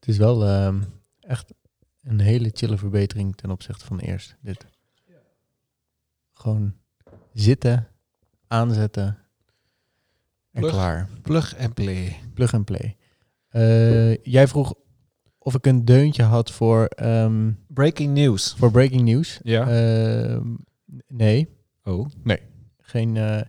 Het is wel ehm, echt een hele chille verbetering ten opzichte van eerst. Dit. Gewoon zitten, aanzetten en Plug. klaar. Plug and play. Plug and play. Eh, jij vroeg of ik een deuntje had voor, ehm, Breaking news. voor breaking news. Ja. Ehm, nee, oh. geen. eh,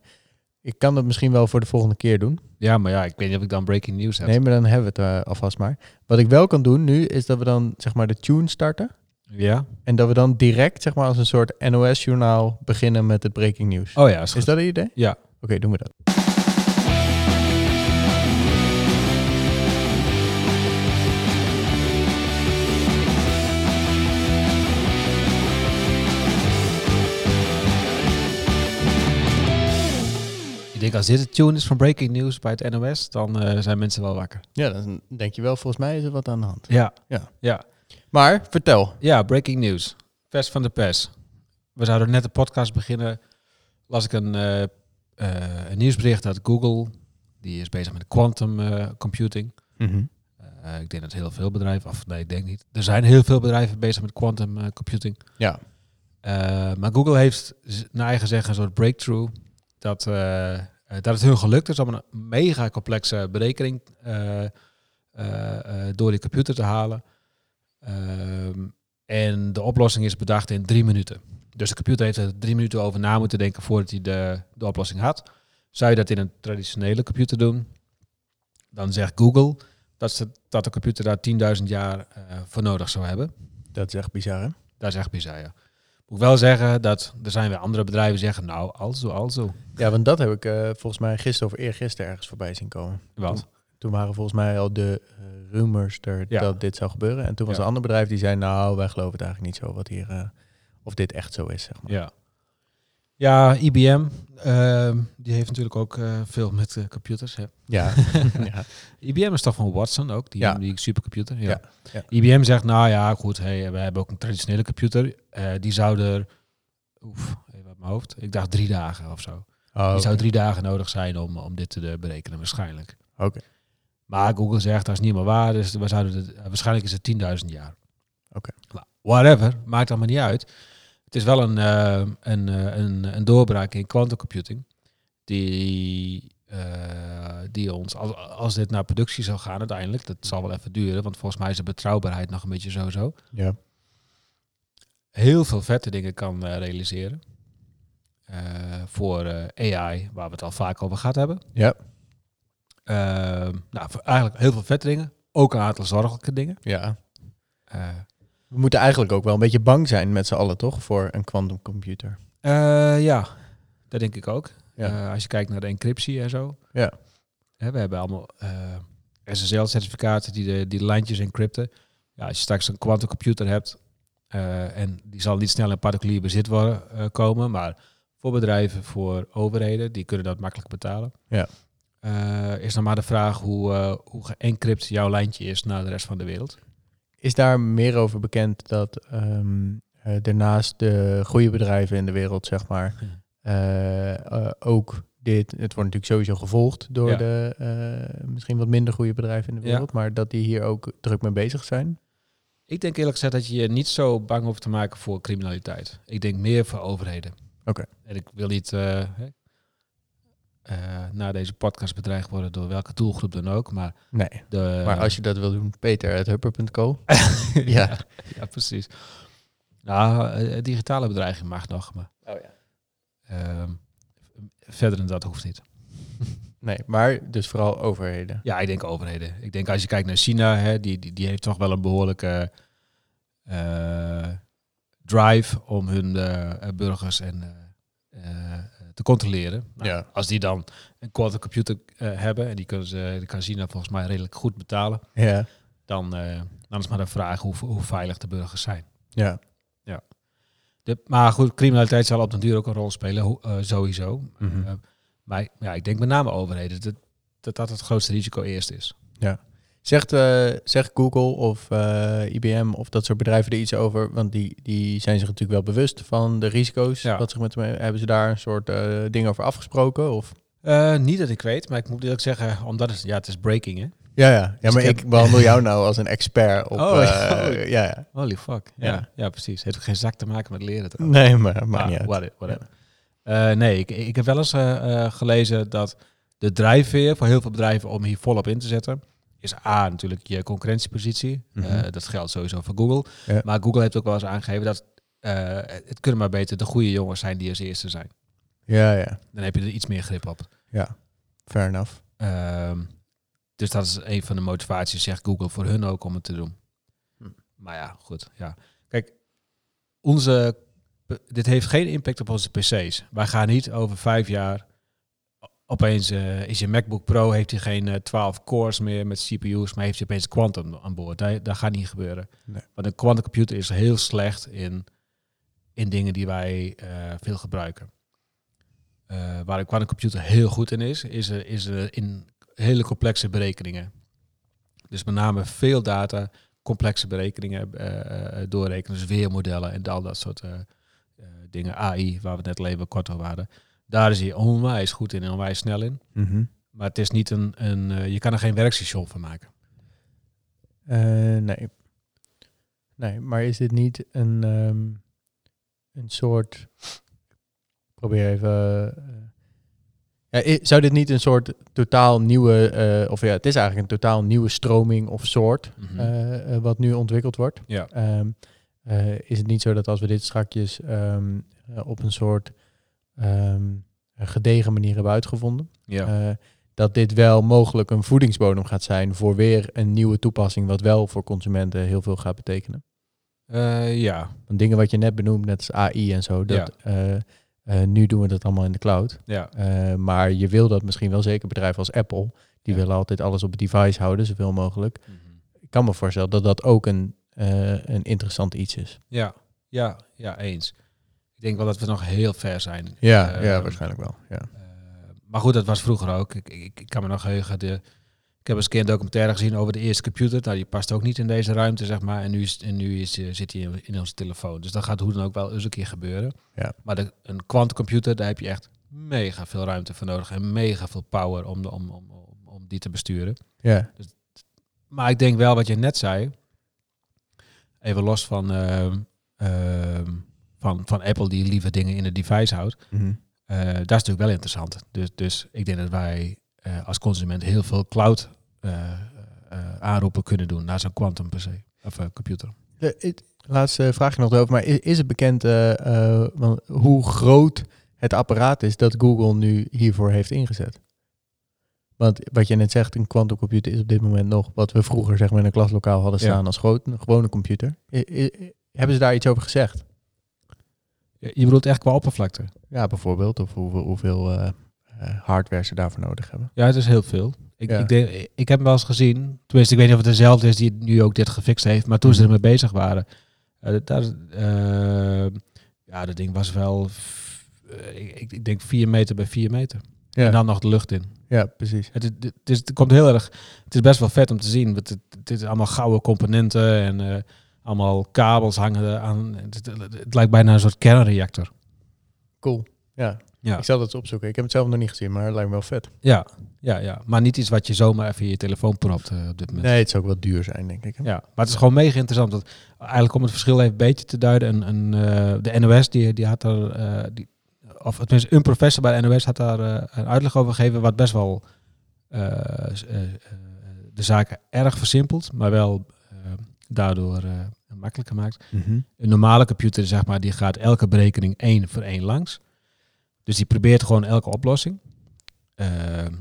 ik kan dat misschien wel voor de volgende keer doen. Ja, maar ja, ik weet niet of ik dan breaking news heb. Nee, maar dan hebben we het eh, alvast maar. Wat ik wel kan doen nu, is dat we dan zeg maar de tune starten. Ja? En dat we dan direct zeg maar als een soort NOS-journaal beginnen met het breaking news. Oh ja, is, is dat een idee? Ja. Oké, doen we dat. Denk als dit de tune is van breaking news bij het NOS, dan eh, zijn mensen wel wakker. Ja, dan denk je wel, volgens mij is er wat aan de hand. Ja. Ja. Ja. Maar vertel. Ja, breaking news. Vers van de pers. We zouden net de podcast beginnen. Las ik een, eh, eh, een nieuwsbericht uit Google. Die is bezig met quantum computing. Eh, ik denk dat heel veel bedrijven, of nee, ik denk niet. Er zijn heel veel bedrijven bezig met quantum computing. Ja. Maar Google heeft naar eigen zeggen een soort breakthrough. Dat, dat het hun gelukt is om een mega complexe berekening eh, eh, eh, door die computer te halen. Ehm, en de oplossing is bedacht in drie minuten. Dus de computer heeft er drie minuten over na moeten denken voordat hij de, de oplossing had. Zou je dat in een traditionele computer doen, dan zegt Google dat, ze, dat de computer daar 10.000 jaar eh, voor nodig zou hebben. Dat is echt bizar, hè? Dat is echt bizar, ja. Moet wel zeggen dat er zijn weer andere bedrijven die zeggen, nou, alzo, alzo. Ja, want dat heb ik eh, volgens mij gisteren of eergisteren ergens voorbij zien komen. Wat? Toen waren volgens mij al de eh, rumors er Ja. dat dit zou gebeuren. En toen was Ja. een ander bedrijf die zei, nou, wij geloven het eigenlijk niet zo wat hier, eh, of dit echt zo is, zeg maar. Ja. Ja, IBM, ehm, die heeft natuurlijk ook eh, veel met eh, computers. Hè. Ja. ja. IBM is toch van Watson ook, die, Ja. die supercomputer. Ja. Ja. IBM zegt, nou ja, goed, hey, we hebben ook een traditionele computer. Eh, die zou er, oef, even uit mijn hoofd, ik dacht drie dagen of zo. Oh, Die zou drie dagen nodig zijn om, om dit te berekenen, waarschijnlijk. Oké. Maar Google zegt dat is niet meer waar, dus we zouden het, waarschijnlijk is het 10.000 jaar. Oké. Whatever, maakt allemaal niet uit. Het is wel een, eh, een, eh, een, een doorbraak in quantum computing die, eh, die ons, als, als dit naar productie zou gaan uiteindelijk, dat zal wel even duren, want volgens mij is de betrouwbaarheid nog een beetje zo-zo, Ja. heel veel vette dingen kan realiseren. Voor AI, waar we het al vaak over gehad hebben. Ja. Nou, eigenlijk heel veel vette dingen. Ook een aantal zorgelijke dingen. Ja. We moeten eigenlijk ook wel een beetje bang zijn met z'n allen, toch? Voor een quantumcomputer. eh, ja, dat denk ik ook. Ja. Eh, als je kijkt naar de encryptie en zo. Ja. Hè, we hebben allemaal eh, SSL-certificaten die de, die lijntjes encrypten. Ja, als je straks een quantumcomputer hebt, en die zal niet snel in particulier bezit worden, komen, maar voor bedrijven, voor overheden, die kunnen dat makkelijk betalen. Ja. Is dan maar de vraag hoe, hoe geëncrypt jouw lijntje is naar de rest van de wereld. Is daar meer over bekend dat eh, daarnaast de goede bedrijven in de wereld, zeg maar, eh, eh, ook dit, het wordt natuurlijk sowieso gevolgd door Ja. de misschien wat minder goede bedrijven in de Ja. wereld, maar dat die hier ook druk mee bezig zijn? Ik denk eerlijk gezegd dat je je niet zo bang hoeft te maken voor criminaliteit. Ik denk meer voor overheden. Oké. En ik wil niet eh, na deze podcast bedreigd worden door welke doelgroep dan ook. Maar, Nee. de, maar als je dat wil doen, peter.hupper.co. ja. ja. ja, precies. Nou, eh, digitale bedreiging mag nog, maar Oh ja. ehm, verder dan dat hoeft niet. Nee, maar dus vooral overheden. Ja, ik denk overheden. Ik denk als je kijkt naar China, hè, die, die, die heeft toch wel een behoorlijke eh, drive om hun eh, eh, burgers en, eh, eh, te controleren. Nou, Ja. Als die dan een quantum computer eh, hebben en die, kunnen ze, die kan China volgens mij redelijk goed betalen, Ja. dan, eh, dan is maar de vraag hoe, hoe veilig de burgers zijn. Ja. De, maar goed, criminaliteit zal op den duur ook een rol spelen, hoe- eh, sowieso. Mhm. Eh, maar ja, ik denk met name overheden, dat, dat dat het grootste risico eerst is. Zegt, eh, zegt Google of eh, IBM of dat soort bedrijven er iets over? Want die, die zijn zich natuurlijk wel bewust van de risico's. Ja. Wat zich met, hebben ze daar een soort eh ding over afgesproken? Of? Niet dat ik weet, maar ik moet eerlijk zeggen, omdat het, ja, het is breaking, hè. Ja, ja. ja maar ik behandel jou nou als een expert op... Oh, ja. Oh. ja, ja. Holy fuck. Ja, Ja. ja. precies. Heeft ook geen zak te maken met leren trouwens. Nee, maar maakt Ah, niet whatever. Nee, ik, ik heb wel eens gelezen dat de drijfveer voor heel veel bedrijven om hier volop in te zetten, is A natuurlijk je concurrentiepositie. Mhm. Eh, dat geldt sowieso voor Google. Ja. Maar Google heeft ook wel eens aangegeven dat eh, het kunnen maar beter de goede jongens zijn die als eerste zijn. Ja, ja. Dan heb je er iets meer grip op. Ja, fair enough. Ehm, dus dat is een van de motivaties, zegt Google, voor hun ook om het te doen. Hm. Maar ja, goed. Ja. Kijk, onze, dit heeft geen impact op onze PC's. Wij gaan niet over vijf jaar. Opeens eh, is je MacBook Pro, heeft hij geen eh, 12 cores meer met CPU's, maar heeft hij opeens Quantum aan boord. Dat, dat gaat niet gebeuren. Nee. Want een quantum computer is heel slecht in, in dingen die wij eh, veel gebruiken. Waar een quantum computer heel goed in is, is, er- is er in hele complexe berekeningen. Dus met name veel data, complexe berekeningen doorrekenen, dus weermodellen en al dat soort dingen. AI, waar we net al even kort over hadden. Daar is hij onwijs goed in en onwijs snel in. Mhm. Maar het is niet een, een eh, je kan er geen werkstation van maken. Eh, nee. Nee, maar is dit niet een, ehm, een soort... Ik probeer even... eh, ja, zou dit niet een soort totaal nieuwe... of ja, het is eigenlijk een totaal nieuwe stroming of soort... Mhm. wat nu ontwikkeld wordt. Ja. Ehm, eh, is het niet zo dat als we dit strakjes ehm, eh, op een soort ehm, gedegen manier hebben uitgevonden, ja. eh, dat dit wel mogelijk een voedingsbodem gaat zijn voor weer een nieuwe toepassing, wat wel voor consumenten heel veel gaat betekenen. Eh, ja. Want dingen wat je net benoemt, net als AI en zo, dat, eh, nu doen we dat allemaal in de cloud. Ja. Maar je wil dat misschien wel zeker bedrijven als Apple, die willen altijd alles op het device houden, zoveel mogelijk. Mhm. Ik kan me voorstellen dat dat ook een, een interessant iets is. Ja, ja, ja, eens. Ik denk wel dat we nog heel ver zijn. Ja, ja waarschijnlijk wel. Ja. Eh, maar goed, dat was vroeger ook. Ik, ik, ik kan me nog heugen. De, ik heb eens een keer een documentaire gezien over de eerste computer. Nou, die past ook niet in deze ruimte, zeg maar. En nu, is, en nu is, eh, zit hij in, in onze telefoon. Dus dat gaat hoe dan ook wel eens een keer gebeuren. Ja. Maar de, een quantumcomputer, daar heb je echt mega veel ruimte voor nodig. En mega veel power om, de, om, om, om, om die te besturen. ja. Maar ik denk wel wat je net zei. Even los van, ehm, ehm, van, van Apple die liever dingen in het device houdt. Eh, dat is natuurlijk wel interessant. Dus, dus ik denk dat wij eh, als consument heel veel cloud eh, aanroepen kunnen doen naar zo'n quantum PC of eh, computer. De, het- laatste vraagje nog erover, maar is, is het bekend hoe groot het apparaat is dat Google nu hiervoor heeft ingezet? Want wat je net zegt, een quantumcomputer is op dit moment nog wat we vroeger zeg maar in een klaslokaal hadden Ja. staan als een gewone computer. I- i- hebben ze daar iets over gezegd? Je bedoelt echt qua oppervlakte? Ja, bijvoorbeeld, of hoeveel, hoeveel eh, eh, hardware ze daarvoor nodig hebben. Ja, het is heel veel. Ik, Ja. ik, denk, ik heb hem wel eens gezien. Tenminste, ik weet niet of het dezelfde is die nu ook dit gefixt heeft. Maar toen ze Mhm. ermee bezig waren. eh, daar, eh, ja, dat ding was wel... ik, ik denk 4 meter bij 4 meter. Ja, En dan nog de lucht in. ja precies. Het, is, het, is, het komt heel erg. Het is best wel vet om te zien. want Het, het, is allemaal gouden componenten en allemaal kabels hangen aan. Het, lijkt bijna een soort kernreactor. Cool. Ja, Ja. ik zal dat eens opzoeken. Ik heb het zelf nog niet gezien, maar het lijkt me wel vet. Ja, ja, ja. Maar niet iets wat je zomaar even in je telefoon propt eh, op dit moment. Nee, het zou ook wel duur zijn, denk ik. hè? Ja, maar het is gewoon mega interessant. Want eigenlijk om het verschil even een beetje te duiden. Een, eh, de NOS die, die had er, eh, die, of tenminste een professor bij de NOS had daar een uitleg over gegeven. Wat best wel de zaken erg versimpelt, maar wel daardoor eh, makkelijker maakt. Mhm. Een normale computer, zeg maar, die gaat elke berekening één voor één langs. Dus die probeert gewoon elke oplossing. Eh, eh,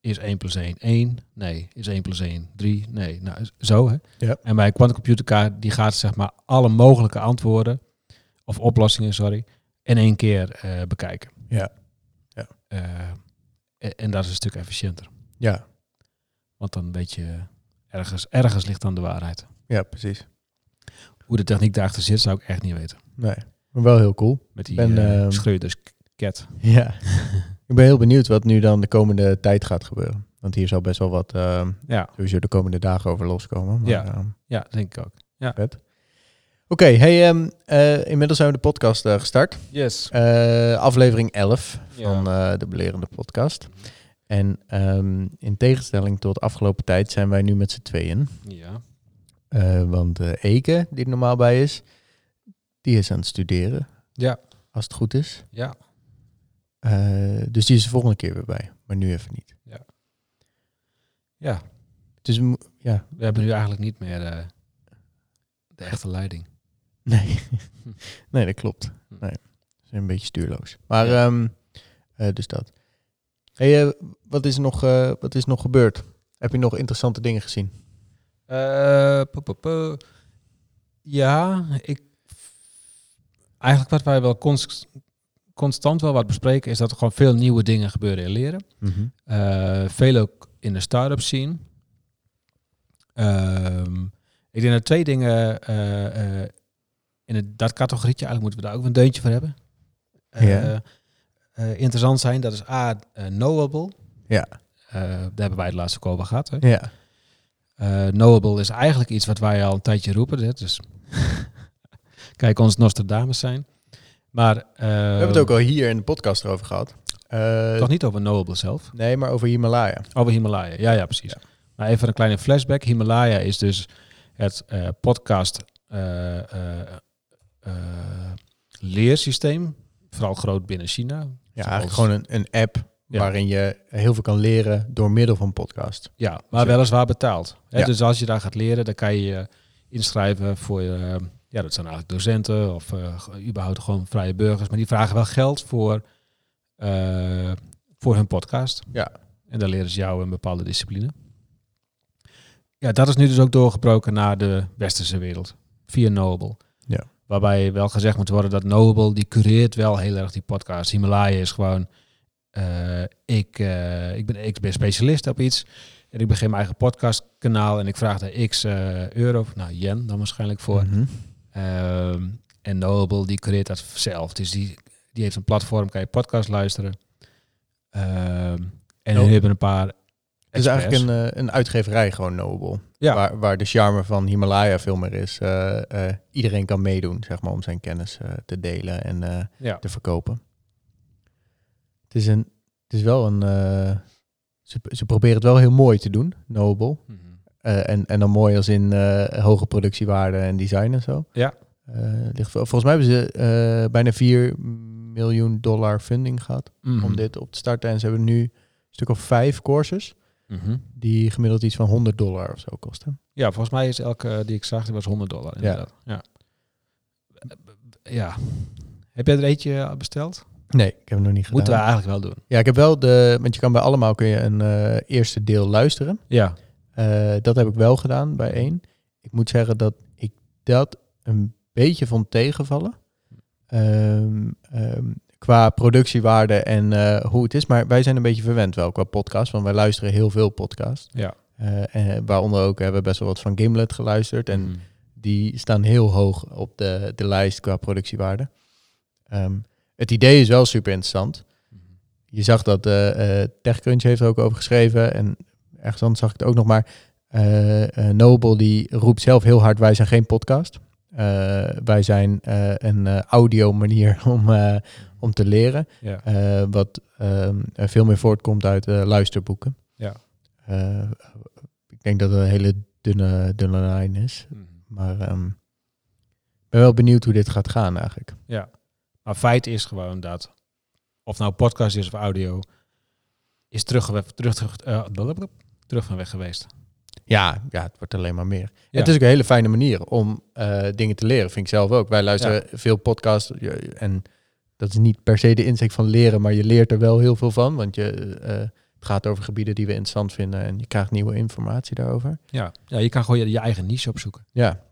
is 1 plus 1 1? Nee. Is 1 plus 1 3? Nee. Nou, zo hè. Ja. En bij een quantumcomputerkaart, die gaat zeg maar alle mogelijke antwoorden, of oplossingen, sorry, in één keer eh, bekijken. Ja. Ja. Eh, en, en dat is een stuk efficiënter. Ja, Want dan weet je, ergens, ergens ligt dan de waarheid. ja, precies. Hoe de techniek daarachter zit, zou ik echt niet weten. Nee, maar wel heel cool. Met die Ben, ben, ehm, Schreuders cat. Ja. ik ben heel benieuwd wat nu dan de komende tijd gaat gebeuren. Want hier zal best wel wat ehm, Ja, sowieso de komende dagen over loskomen. Maar, Ja. ehm, ja, denk ik ook. vet. Oké, hey, eh, inmiddels zijn we de podcast eh, gestart. Yes. Eh, aflevering 11 Ja. van eh, de Belerende podcast. En ehm, in tegenstelling tot afgelopen tijd zijn wij nu met z'n tweeën. Ja. Eh, want eh, Eke, die er normaal bij is, die is aan het studeren, Ja. als het goed is. Ja. Eh, dus die is de volgende keer weer bij, maar nu even niet. Ja. Dus mo- ja, We hebben nu eigenlijk niet meer eh, de echte leiding. nee. Nee, dat klopt. Hm. Nee, we zijn een beetje stuurloos. Maar Ja. ehm, eh, dus dat. Hey, eh, wat, is er nog, eh, wat is er nog gebeurd? Heb je nog interessante dingen gezien? Eh, pu- pu- pu. Ja, ik. Eigenlijk wat wij wel const- constant wel wat bespreken is dat er gewoon veel nieuwe dingen gebeuren in leren. Eh, veel ook in de start-up scene. Ehm, ik denk dat twee dingen eh, eh, in het, dat categorietje, eigenlijk moeten we daar ook een deuntje voor hebben. Eh, Ja. Eh, interessant zijn, dat is A, eh, knowable. Ja. Eh, daar hebben wij het laatste ook over gehad. Hè? Ja. Knowable is eigenlijk iets wat wij al een tijdje roepen. Hè? Dus kijk, ons Nostradamus zijn. Maar, We hebben het ook al hier in de podcast erover gehad. Eh, Toch niet over knowable zelf. Nee, maar over Himalaya. Over Himalaya. Ja, ja, precies. Maar even een kleine flashback. Himalaya is dus het podcast leersysteem. Vooral groot binnen China. Ja, Zoals- eigenlijk gewoon een, een app Ja. waarin je heel veel kan leren door middel van podcast. Ja, maar Zo. weliswaar betaald. Hè? Ja. Dus als je daar gaat leren, dan kan je je inschrijven voor je, eh, ja, dat zijn eigenlijk docenten of eh, überhaupt gewoon vrije burgers. Maar die vragen wel geld voor, eh, voor hun podcast. Ja. En dan leren ze jou een bepaalde discipline. Ja, dat is nu dus ook doorgebroken naar de westerse wereld. Via Noble. Waarbij wel gezegd moet worden dat Noble, die cureert wel heel erg die podcast. Himalaya is gewoon, eh, ik, eh, ik, ben, ik ben specialist op iets. En ik begin mijn eigen podcastkanaal en ik vraag daar x eh, euro, nou yen dan waarschijnlijk voor. Mhm. Ehm, en Noble, die creëert dat zelf. Dus die, die heeft een platform, kan je podcast luisteren. Ehm, en die hebben een paar is eigenlijk een, eh, een uitgeverij gewoon Noble. Ja. Waar, waar de charme van Himalaya veel meer is. eh, eh, iedereen kan meedoen, zeg maar, om zijn kennis te delen en Ja. te verkopen. Het is, een, het is wel een... ze, ze proberen het wel heel mooi te doen, Noble. Mhm. En, en dan mooi als in hoge productiewaarde en design en zo. Ja. Ligt, vol- volgens mij hebben ze bijna 4 miljoen dollar funding gehad Mhm. om dit op te starten. En ze hebben nu een stuk of vijf courses Mhm. die gemiddeld iets van 100 dollar of zo kosten. Ja, volgens mij is elke die ik zag, die was 100 dollar. Inderdaad. Ja. ja. Heb jij er eentje besteld? Nee, ik heb het nog niet gedaan. Moeten we eigenlijk wel doen. Ja, ik heb wel de, want je kan bij allemaal kun je een eh, eerste deel luisteren. Ja. Eh, dat heb ik wel gedaan bij één. Ik moet zeggen dat ik dat een beetje vond tegenvallen. Ehm, qua productiewaarde en eh, hoe het is. Maar wij zijn een beetje verwend wel qua podcast. Want wij luisteren heel veel podcasts. Ja. Eh, en waaronder ook hebben we best wel wat van Gimlet geluisterd. En Mhm. die staan heel hoog op de, de lijst qua productiewaarde. Ehm, het idee is wel super interessant. Je zag dat eh TechCrunch heeft er ook over geschreven. En ergens anders zag ik het ook nog maar. Noble die roept zelf heel hard, wij zijn geen podcast. Eh, wij zijn eh, een eh, audio manier om, om te leren. Ja. wat ehm, veel meer voortkomt uit luisterboeken. Ja. Ik denk dat het een hele dunne, dunne lijn is. Mhm. Maar ik ben wel benieuwd hoe dit gaat gaan eigenlijk. Ja. Maar feit is gewoon dat, of nou podcast is of audio, is terug, terug, terug, terug van weg geweest. Ja, ja, het wordt alleen maar meer. Ja. Het is ook een hele fijne manier om eh, dingen te leren, vind ik zelf ook. Wij luisteren veel podcasts ja, en dat is niet per se de insteek van leren, maar je leert er wel heel veel van. Want je, eh, het gaat over gebieden die we interessant vinden en je krijgt nieuwe informatie daarover. Ja. ja, je kan gewoon je, je eigen niche opzoeken. Ja,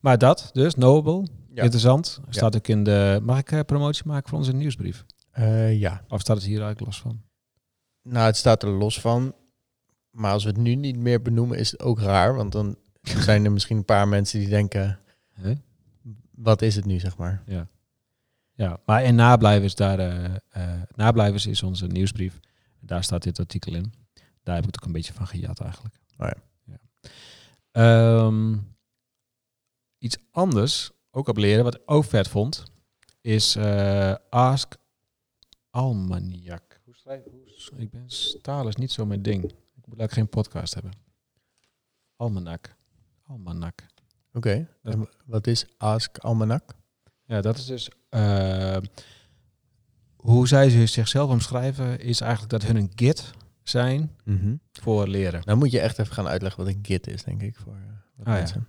Maar dat, dus, Noble, Ja. interessant. Staat ook in de... Mag ik eh, promotie maken voor onze nieuwsbrief? Ja. Of staat het hier eigenlijk los van? Nou, het staat er los van. Maar als we het nu niet meer benoemen, is het ook raar. Want dan zijn er misschien een paar mensen die denken, Huh? wat is het nu, zeg maar. Ja. Ja, maar in nablijvers, daar, eh eh, nablijvers is onze nieuwsbrief. Daar staat dit artikel in. Daar heb ik het ook een beetje van gejat eigenlijk. Oh ja. Ehm, iets anders, ook op leren, wat ik ook vet vond, is eh, Ask Almaniak. Ik ben taal is niet zo mijn ding. Ik moet eigenlijk geen podcast hebben. Almanak. Almanak. Oké. Wat is Ask Almanak? Ja, dat is dus. eh, hoe zij ze zichzelf omschrijven, is eigenlijk dat hun een git zijn voor leren. Dan moet je echt even gaan uitleggen wat een Git is, denk ik, voor wat Ah, ja. mensen.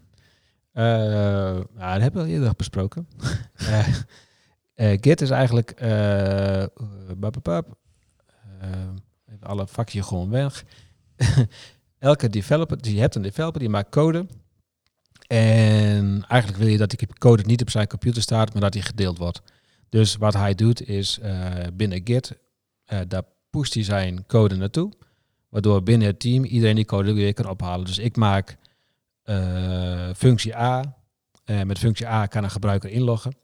Eh nou, dat hebben we al eerder besproken. Eh, eh, Git is eigenlijk. bap, bap, alle vakjes gewoon weg. Elke developer, dus je hebt een developer die maakt code. En eigenlijk wil je dat die code niet op zijn computer staat, maar dat die gedeeld wordt. Dus wat hij doet is eh, binnen Git, eh, daar pusht hij zijn code naartoe. Waardoor binnen het team iedereen die code weer kan ophalen. Dus ik maak eh, functie A. Eh, met functie A kan een gebruiker inloggen.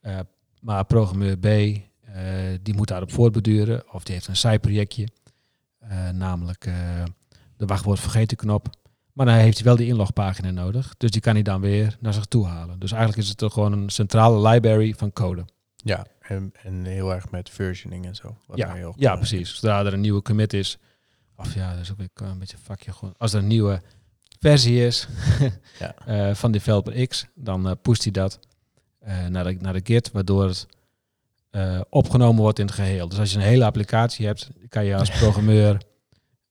Eh, maar programmeur B, eh, die moet daarop voortbeduren. Of die heeft een zijprojectje. Eh, namelijk eh, de wachtwoord vergeten knop. Maar dan heeft hij wel die inlogpagina nodig. Dus die kan hij dan weer naar zich toe halen. Dus eigenlijk is het toch gewoon een centrale library van code. Ja, en, en heel erg met versioning en zo. wat Ja, heel ja, precies. Zodra er een nieuwe commit is. Of ja, dat is ook weer een beetje een vakje. Gewoon. Als er een nieuwe versie is Ja. eh, van developer X, dan eh pusht hij dat eh, naar, de, naar de Git, waardoor het eh, opgenomen wordt in het geheel. Dus als je een hele applicatie hebt, kan je als programmeur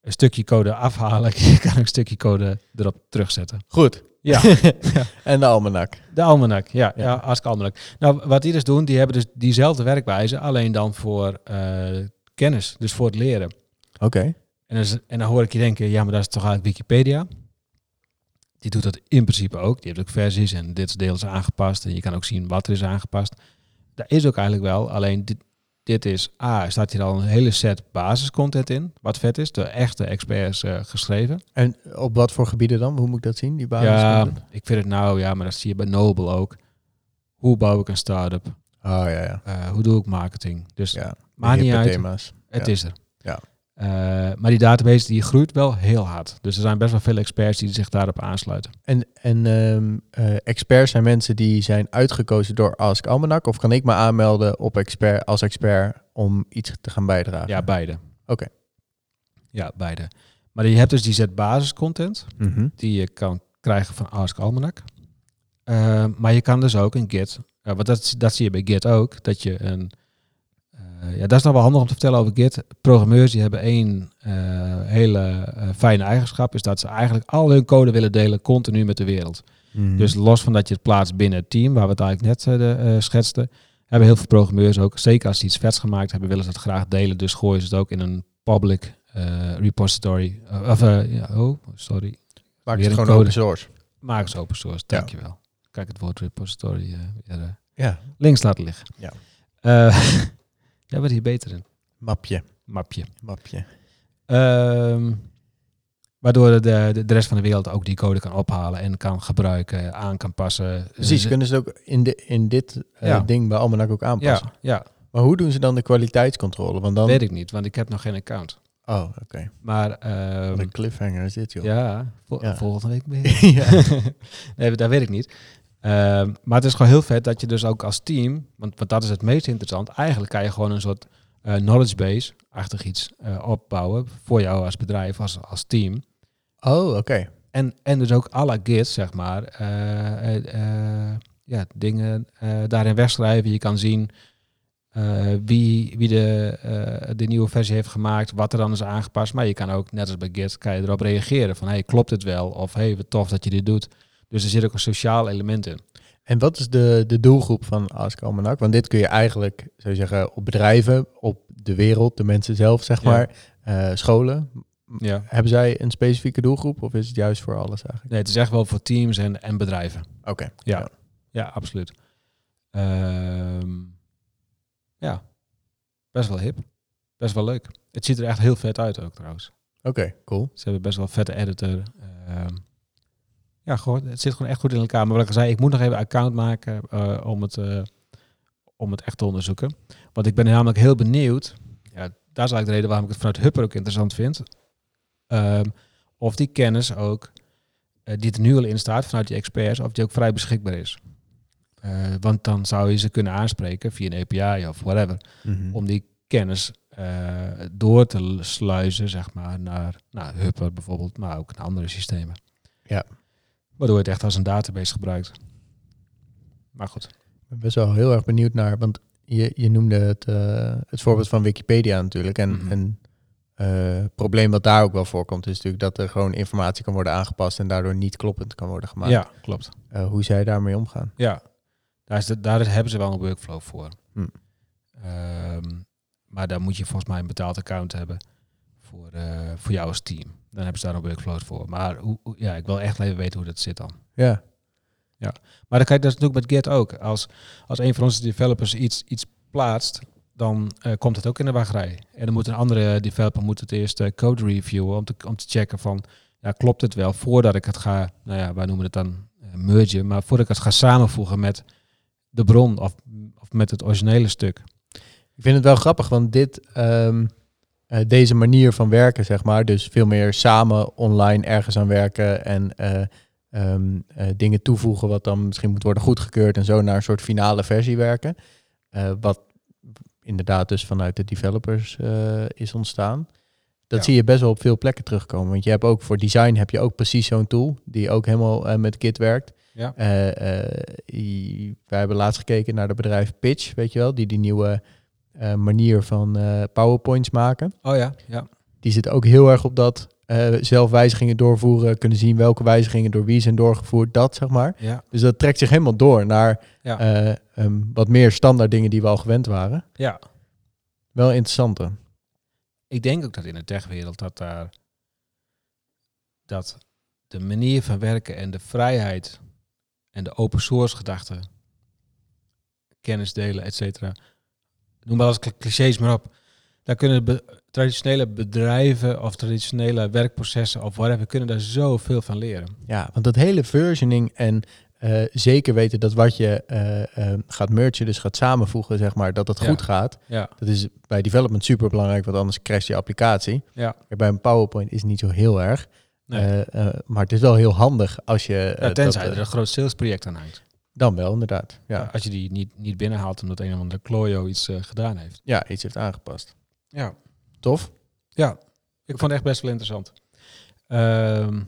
een stukje code afhalen. Je kan ook een stukje code erop terugzetten. Goed. Ja, En de Almanak. de almanak. Ja, ja. Ja. almanak. Nou, wat die dus doen, die hebben dus diezelfde werkwijze, alleen dan voor eh, kennis, dus voor het leren. Oké. En en dan hoor ik je denken, ja, maar dat is toch eigenlijk Wikipedia? Die doet dat in principe ook. Die heeft ook versies en dit deel is aangepast. En je kan ook zien wat er is aangepast. Dat is ook eigenlijk wel. Alleen dit, dit is, A, staat hier al een hele set basiscontent in. Wat vet is, door echte experts eh, geschreven. En op wat voor gebieden dan? Hoe moet ik dat zien, die basis? ja, ik vind het nou, ja, maar dat zie je bij Noble ook. Hoe bouw ik een start-up? Oh ja, ja. Eh, hoe doe ik marketing? Dus ja. maakt niet uit. thema's. Het Ja. is er. Ja. Eh, maar die database die groeit wel heel hard. Dus er zijn best wel veel experts die zich daarop aansluiten. En, en ehm, eh, experts zijn mensen die zijn uitgekozen door Ask Almanak? Of kan ik me aanmelden op expert, als expert om iets te gaan bijdragen? Ja, beide. Oké. Ja, beide. Maar je hebt dus die set basiscontent Mhm. die je kan krijgen van Ask Almanac. Eh, maar je kan dus ook een Git, want dat, dat zie je bij Git ook, dat je een, ja, dat is nog wel handig om te vertellen over Git. Programmeurs die hebben één eh, hele eh, fijne eigenschap, is dat ze eigenlijk al hun code willen delen continu met de wereld. Mhm. Dus los van dat je het plaatst binnen het team, waar we het eigenlijk net eh, de, eh, schetsten, hebben heel veel programmeurs ook, zeker als ze iets vets gemaakt hebben, willen ze het graag delen. Dus gooien ze het ook in een public eh, repository. Eh, of, eh, ja, oh, sorry. Maak weer het gewoon code. open source. Maak eens open source, Ja. dankjewel. Kijk het woord repository eh, weer, eh, Ja, links laten liggen. Ja. Jij bent hier beter in. mapje. Mapje. Mapje. Ehm, waardoor de, de, de rest van de wereld ook die code kan ophalen en kan gebruiken, aan kan passen. Precies, Eh, kunnen ze ook in, de, in dit eh, Ja. ding bij Almanak ook aanpassen. ja, ja, Maar hoe doen ze dan de kwaliteitscontrole? Want dan... weet ik niet, want ik heb nog geen account. Oh, oké. Maar ehm, Wat een cliffhanger is dit, joh. ja, vol- Ja. volgende week weer. Ja. nee, dat weet ik niet. Ehm, maar het is gewoon heel vet dat je dus ook als team, want, want dat is het meest interessant, eigenlijk kan je gewoon een soort eh, knowledge base-achtig iets eh, opbouwen voor jou als bedrijf, als, als team. Oh, oké. En, en dus ook alle Git, zeg maar, eh, ja, dingen daarin wegschrijven. Je kan zien wie, wie de, de nieuwe versie heeft gemaakt, wat er dan is aangepast. Maar je kan ook, net als bij Git, kan je erop reageren van, hey, klopt het wel? Of hey, wat tof dat je dit doet. Dus er zit ook een sociaal element in. En wat is de, de doelgroep van Ask Almanak? Want dit kun je eigenlijk, zou je zeggen, op bedrijven, op de wereld, de mensen zelf, zeg Ja. maar, eh, scholen. Ja. Hebben zij een specifieke doelgroep of is het juist voor alles eigenlijk? Nee, het is echt wel voor teams en, en bedrijven. Oké. Ja, Ja. ja. absoluut. Ehm, ja, best wel hip. Best wel leuk. Het ziet er echt heel vet uit ook trouwens. Oké, cool. Ze hebben best wel een vette editor. Ehm, ja, gewoon, het zit gewoon echt goed in elkaar. Maar wat ik al zei, ik moet nog even een account maken eh, om, het, eh, om het echt te onderzoeken. Want ik ben namelijk heel benieuwd. Ja, daar is eigenlijk de reden waarom ik het vanuit Hupper ook interessant vind. Ehm, of die kennis ook, eh, die er nu al in staat vanuit die experts, of die ook vrij beschikbaar is. Want dan zou je ze kunnen aanspreken via een API of whatever Mhm. om die kennis door te sluizen, zeg maar, naar nou, Hupper bijvoorbeeld, maar ook naar andere systemen. Ja. Waardoor je het echt als een database gebruikt. Maar goed. Ik ben best wel heel erg benieuwd naar, want je, je noemde het, eh, het voorbeeld van Wikipedia natuurlijk. En, Mhm. en eh, het probleem wat daar ook wel voorkomt, is natuurlijk dat er gewoon informatie kan worden aangepast en daardoor niet kloppend kan worden gemaakt. Ja, klopt. Eh, hoe zij daarmee omgaan. Ja, daar, is de, daar hebben ze wel een workflow voor. Hm. Ehm, maar daar moet je volgens mij een betaald account hebben voor, voor jou als team. Dan hebben ze daar een workflow voor. Maar hoe, ja, ik wil echt even weten hoe dat zit dan. Ja, Maar dan kijk, dat is natuurlijk met Git ook. Als, als een van onze developers iets, iets plaatst, dan eh, komt het ook in de wachtrij. En dan moet een andere developer moet het eerst eh, code reviewen om te, om te checken van, ja, klopt het wel voordat ik het ga, nou ja, wij noemen het dan mergen, maar voordat ik het ga samenvoegen met de bron of, of met het originele stuk. ik vind het wel grappig, want dit, ehm, eh, deze manier van werken, zeg maar, dus veel meer samen online ergens aan werken en eh, ehm, eh, dingen toevoegen wat dan misschien moet worden goedgekeurd en zo naar een soort finale versie werken. Wat inderdaad dus vanuit de developers is ontstaan. Dat Ja. zie je best wel op veel plekken terugkomen. Want je hebt ook voor design heb je ook precies zo'n tool die ook helemaal met Git werkt. Ja. Wij hebben laatst gekeken naar het bedrijf Pitch, weet je wel, die die nieuwe eh, manier van eh, PowerPoints maken. Oh ja, ja. Die zit ook heel erg op dat eh, zelf wijzigingen doorvoeren, kunnen zien welke wijzigingen door wie zijn doorgevoerd, dat zeg maar. Ja, Dus dat trekt zich helemaal door naar Ja. eh, ehm, wat meer standaard dingen die we al gewend waren. ja. Wel interessant. hè? Ik denk ook dat in de techwereld dat daar dat de manier van werken en de vrijheid en de open source gedachte, kennis delen, et cetera, noem maar als cl- clichés maar op. Daar kunnen be- traditionele bedrijven of traditionele werkprocessen of whatever, kunnen daar zoveel van leren. Ja, want dat hele versioning en eh, zeker weten dat wat je eh, eh, gaat mergen, dus gaat samenvoegen, zeg maar, dat het Ja. goed gaat. Ja, Dat is bij development super belangrijk, want anders crasht je applicatie. ja. Bij een PowerPoint is het niet zo heel erg. Nee. Maar het is wel heel handig als je... ja, tenzij dat, er een groot salesproject aan hangt. Dan wel, inderdaad. Ja, Als je die niet, niet binnenhaalt omdat een of andere Clojo iets eh, gedaan heeft. ja iets heeft aangepast. Ja. Tof. Ja, ik vond het echt best wel interessant. Ehm,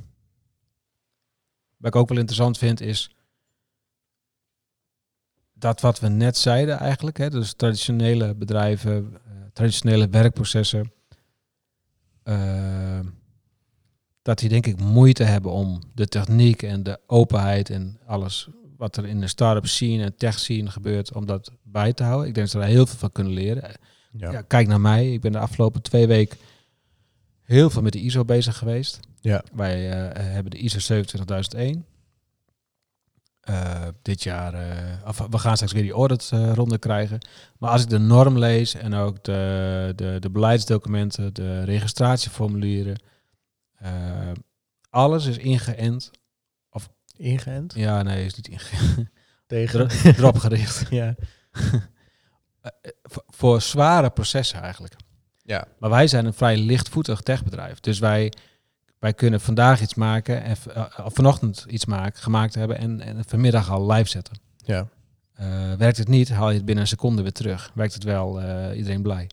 wat ik ook wel interessant vind is dat wat we net zeiden eigenlijk, hè, dus traditionele bedrijven, eh, traditionele werkprocessen, ehm, dat die denk ik moeite hebben om de techniek en de openheid en alles wat er in de start-up scene en tech scene gebeurt, om dat bij te houden. Ik denk dat ze daar heel veel van kunnen leren. Ja. Ja, kijk naar mij. Ik ben de afgelopen twee weken heel veel met de ISO bezig geweest. Ja. Wij eh, hebben de ISO 27001. Eh, dit jaar, eh, of we gaan straks weer die audit eh, ronde krijgen. Maar als ik de norm lees en ook de, de, de beleidsdocumenten, de registratieformulieren, eh, alles is ingeënt. Ingeënt. Ja, nee, is niet ingeënt. Tegen. Dro- erop gericht. ja. Eh, eh, voor, zware processen eigenlijk. Ja. Maar wij zijn een vrij lichtvoetig techbedrijf. Dus wij, wij kunnen vandaag iets maken en eh, of vanochtend iets maken, gemaakt hebben en, en vanmiddag al live zetten. Ja. Eh, werkt het niet, haal je het binnen een seconde weer terug. Werkt het wel, eh, iedereen blij.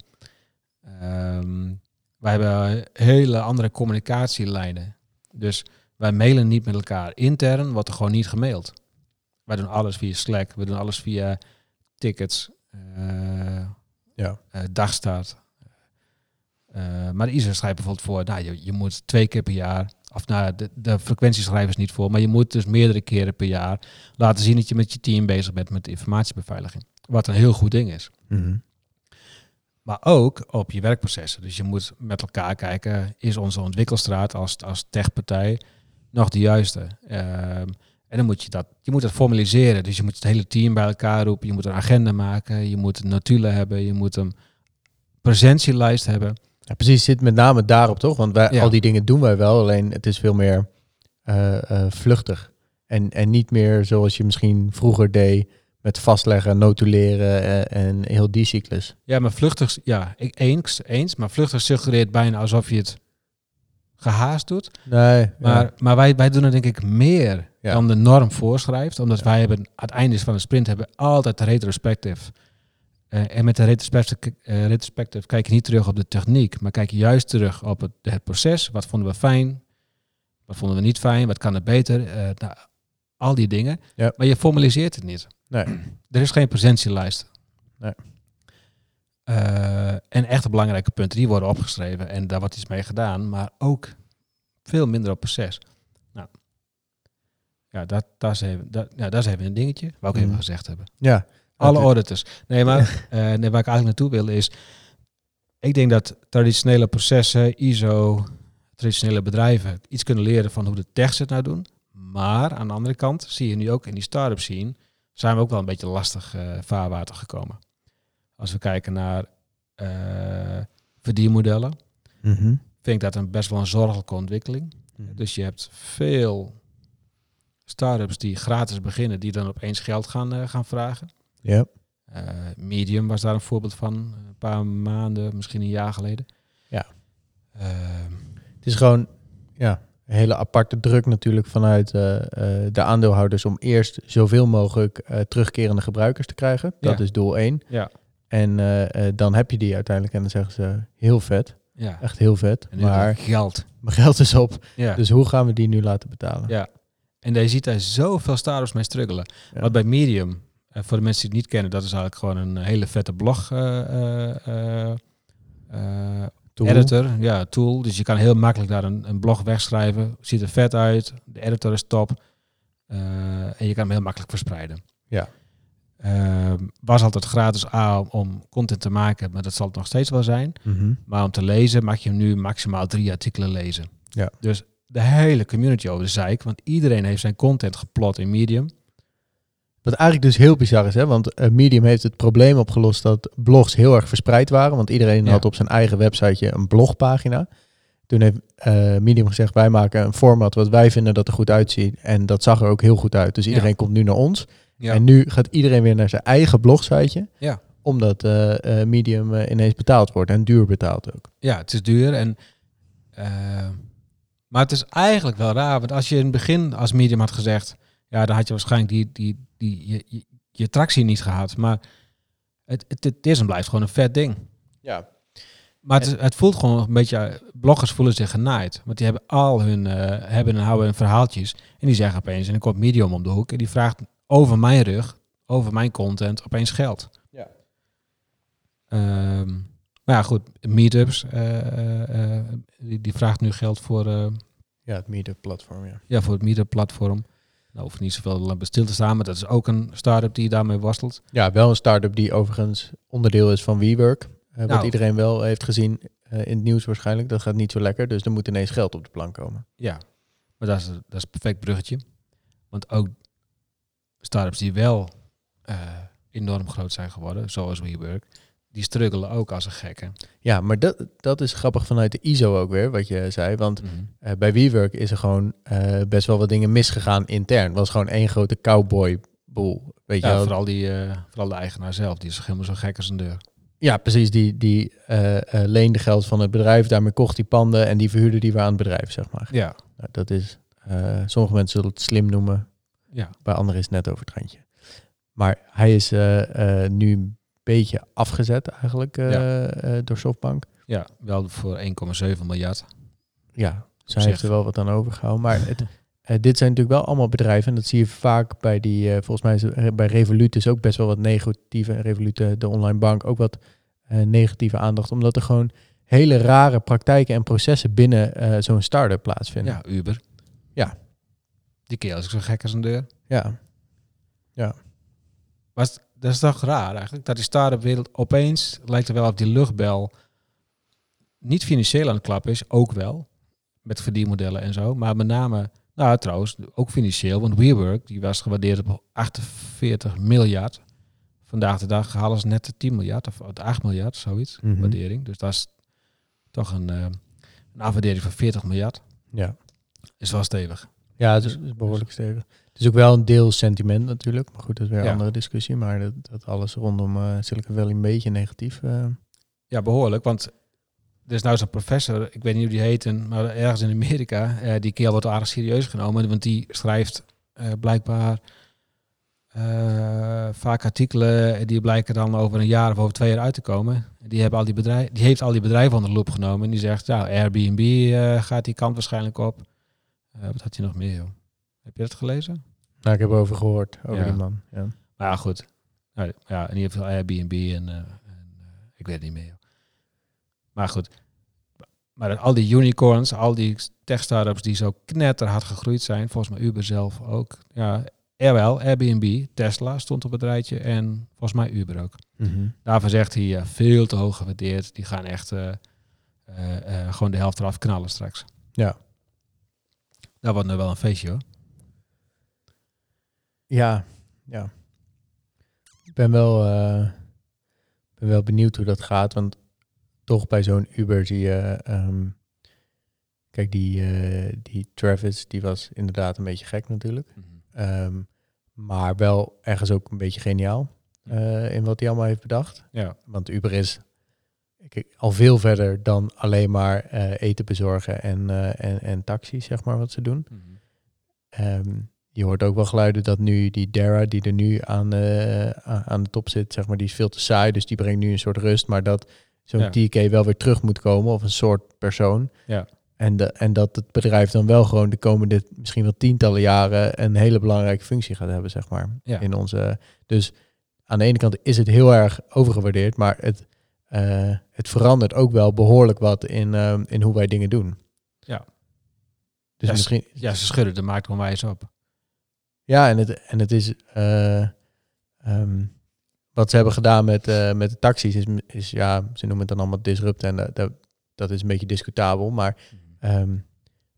Ehm, wij hebben hele andere communicatielijnen. Dus wij mailen niet met elkaar. Intern wordt er gewoon niet gemaild. Wij doen alles via Slack, we doen alles via tickets, eh, Ja. eh, dagstart. Eh, maar de ISO schrijft bijvoorbeeld voor, nou, je, je moet twee keer per jaar, of nou, de, de frequentie schrijven is niet voor, maar je moet dus meerdere keren per jaar laten zien dat je met je team bezig bent met informatiebeveiliging. Wat een heel goed ding is. Mhm. Maar ook op je werkprocessen. Dus je moet met elkaar kijken, is onze ontwikkelstraat als, als techpartij nog de juiste? Ehm, en dan moet je dat, je moet dat formaliseren. Dus je moet het hele team bij elkaar roepen. Je moet een agenda maken. Je moet notulen hebben. Je moet een presentielijst hebben. Ja, precies, zit met name daarop toch? Want wij, Ja. al die dingen doen wij wel, alleen het is veel meer eh, eh, vluchtig. En, en niet meer zoals je misschien vroeger deed met vastleggen, notuleren eh, en heel die cyclus. Ja, maar vluchtig, ja, ik eens, eens. Maar vluchtig suggereert bijna alsof je het gehaast doet. Nee, Maar, maar wij, wij doen het denk ik meer Ja. dan de norm voorschrijft. Omdat wij hebben aan het einde van de sprint hebben we altijd retrospectief Eh, en met de retrospective, eh, retrospective kijk je niet terug op de techniek, maar kijk je juist terug op het, het proces. Wat vonden we fijn? Wat vonden we niet fijn? Wat kan er beter? Eh, nou, al die dingen. Ja. Maar je formaliseert het niet. Nee. Er is geen presentielijst. Nee. Eh, en echt belangrijke punten, die worden opgeschreven en daar wordt iets mee gedaan, maar ook veel minder op proces. Nou, ja, dat, dat, is, even, dat, ja, dat is even een dingetje, wou ik even Mhm. gezegd hebben. Ja. Alle Dat- auditors. Nee, maar eh, nee, waar ik eigenlijk naartoe wil is, ik denk dat traditionele processen, ISO, traditionele bedrijven iets kunnen leren van hoe de techs het nou doen. Maar aan de andere kant zie je nu ook in die start-up scene, zijn we ook wel een beetje lastig eh, vaarwater gekomen. Als we kijken naar eh verdienmodellen, Mhm. vind ik dat een best wel een zorgelijke ontwikkeling. Mhm. Dus je hebt veel start-ups die gratis beginnen, die dan opeens geld gaan, eh, gaan vragen. Ja. Eh, Medium was daar een voorbeeld van, een paar maanden, misschien een jaar geleden. Ja. Ehm, Het is gewoon ja, een hele aparte druk natuurlijk vanuit de aandeelhouders om eerst zoveel mogelijk terugkerende gebruikers te krijgen. Dat Ja. is doel 1. ja, En eh, eh, dan heb je die uiteindelijk en dan zeggen ze heel vet, ja. echt heel vet. Maar geld. mijn geld is op, Ja. dus hoe gaan we die nu laten betalen? ja. En je ziet daar zoveel start-ups mee struggelen. Ja. Wat bij Medium, eh, voor de mensen die het niet kennen, dat is eigenlijk gewoon een hele vette blog Tool. editor, ja, tool. Dus je kan heel makkelijk daar een, een blog wegschrijven. Ziet er vet uit. De editor is top. En je kan hem heel makkelijk verspreiden. Ja. Ehm, was altijd gratis A om, content te maken, maar dat zal het nog steeds wel zijn. Mhm. Maar om te lezen mag je nu maximaal drie artikelen lezen. Ja. Dus de hele community over de zeik, want iedereen heeft zijn content geplot in Medium. Wat eigenlijk dus heel bizar is, hè? want eh, Medium heeft het probleem opgelost dat blogs heel erg verspreid waren. Want iedereen Ja. had op zijn eigen websiteje een blogpagina. Toen heeft eh, Medium gezegd, wij maken een format wat wij vinden dat er goed uitziet. En dat zag er ook heel goed uit. Dus iedereen Ja. komt nu naar ons. Ja. En nu gaat iedereen weer naar zijn eigen blogsiteje. Ja. Omdat eh, eh, Medium eh, ineens betaald wordt en duur betaald ook. Ja, het is duur. En, maar het is eigenlijk wel raar. Want als je in het begin als medium had gezegd... Ja, dan had je waarschijnlijk die, die, die, je, je, je tractie niet gehad. Maar het, het, het is en blijft gewoon een vet ding. Ja. Maar het, het voelt gewoon een beetje... Bloggers voelen zich genaaid. Want die hebben al hun... eh, hebben en houden hun verhaaltjes. En die zeggen opeens... En dan komt Medium om de hoek. En die vraagt over mijn rug... Over mijn content opeens geld. Ja. Ehm, maar ja, goed. Meetups. eh, die, die vraagt nu geld voor... Ja, het Meetup platform, ja. ja, voor het meetup-platform. Nou, hoeft niet zoveel stil te staan, maar dat is ook een start-up die daarmee worstelt. Ja, wel een start-up die overigens onderdeel is van WeWork. wat Nou. iedereen wel heeft gezien in het nieuws waarschijnlijk. Dat gaat niet zo lekker, dus er moet ineens geld op de plank komen. Ja, maar dat is, dat is een perfect bruggetje. Want ook start-ups die wel eh, enorm groot zijn geworden, zoals WeWork, die struggelen ook als een gekke. Ja, maar dat, dat is grappig vanuit de ISO ook weer, wat je zei. Want Mhm. eh, bij WeWork is er gewoon eh, best wel wat dingen misgegaan intern. Het was gewoon één grote cowboy boel. Weet je Ja, wel? vooral, die, vooral de eigenaar zelf, die is helemaal zo gek als een deur. Ja, precies. Die, die leende geld van het bedrijf, daarmee kocht die panden en die verhuurde die weer aan het bedrijf, zeg maar. Ja, Nou, dat is, sommige mensen zullen het slim noemen, ja. bij anderen is het net over het randje. Maar hij is eh, eh, nu een beetje afgezet eigenlijk eh, Ja. door Softbank. ja wel voor 1,7 miljard. Ja, zij zich. heeft er wel wat aan overgehouden. Maar het, dit zijn natuurlijk wel allemaal bedrijven. En dat zie je vaak bij die, volgens mij is bij Revolut is ook best wel wat negatieve. Revolut, de online bank, ook wat negatieve aandacht. Omdat er gewoon hele rare praktijken en processen binnen zo'n start-up plaatsvinden. Ja, Uber. Ja. Die kerel is ook zo gek als een deur. Ja. Maar het- dat is toch raar eigenlijk, dat die start-up wereld opeens lijkt er wel op die luchtbel niet financieel aan de klap is, ook wel, met verdienmodellen en zo, maar met name, nou trouwens, ook financieel, want WeWork, die was gewaardeerd op 48 miljard. Vandaag de dag halen ze net de 10 miljard, of de 8 miljard, zoiets, Mhm. waardering. Dus dat is toch een, eh, een afwaardering van 40 miljard. Ja. Is wel stevig. Ja, het is, het is behoorlijk stevig. Het is ook wel een deel sentiment natuurlijk. Maar goed, dat is weer een Ja. andere discussie. Maar dat, dat alles rondom eh Silicon Valley een beetje negatief. eh, Ja, behoorlijk. Want er is nou zo'n professor, ik weet niet hoe die heet, maar ergens in Amerika, eh, die kerel wordt aardig serieus genomen, want die schrijft blijkbaar vaak artikelen die blijken dan over een jaar of over twee jaar uit te komen. Die, hebben al die, bedrijf, die heeft al die bedrijven onder de loep genomen. En die zegt, nou, Airbnb gaat die kant waarschijnlijk op. Eh, wat had hij nog meer, joh? Heb je dat gelezen? Nou, ik heb erover gehoord, over Ja. die man. Ja. Maar ja, goed. Nou, ja, in ieder geval Airbnb en, eh, en eh, ik weet het niet meer. joh. Maar goed. Maar al die unicorns, al die tech-startups die zo knetterhard gegroeid zijn, volgens mij Uber zelf ook. Ja, wel, Airbnb, Tesla stond op het rijtje en volgens mij Uber ook. Mhm. Daarvan zegt hij ja, veel te hoog gewaardeerd. Die gaan echt gewoon de helft eraf knallen straks. Ja. Dat wordt nu wel een feestje hoor. Ja, ja. Ik ben wel, eh, ben wel benieuwd hoe dat gaat, want toch bij zo'n Uber zie je... ehm, kijk, die, eh, die Travis, die was inderdaad een beetje gek natuurlijk. Ehm, maar wel ergens ook een beetje geniaal eh, in wat hij allemaal heeft bedacht. Ja. Want Uber is al veel verder dan alleen maar eh, eten bezorgen en, eh, en, en taxis, zeg maar, wat ze doen. Ehm, je hoort ook wel geluiden dat nu die Dara, die er nu aan, eh, aan de top zit, zeg maar, die is veel te saai. Dus die brengt nu een soort rust. Maar dat zo'n Ja. TK wel weer terug moet komen, of een soort persoon. Ja. En, de, en dat het bedrijf dan wel gewoon de komende misschien wel tientallen jaren een hele belangrijke functie gaat hebben, zeg maar. Ja. In onze. Dus aan de ene kant is het heel erg overgewaardeerd, maar het, eh, het verandert ook wel behoorlijk wat in, ehm, in hoe wij dingen doen. Ja. Dus Ja, misschien, Ja, ze schudden de markt onwijs op. Ja, en het, en het is. eh, ehm, wat ze hebben gedaan met, eh, met de taxis is, is, ja, ze noemen het dan allemaal disrupt en dat, dat, dat is een beetje discutabel, maar ehm,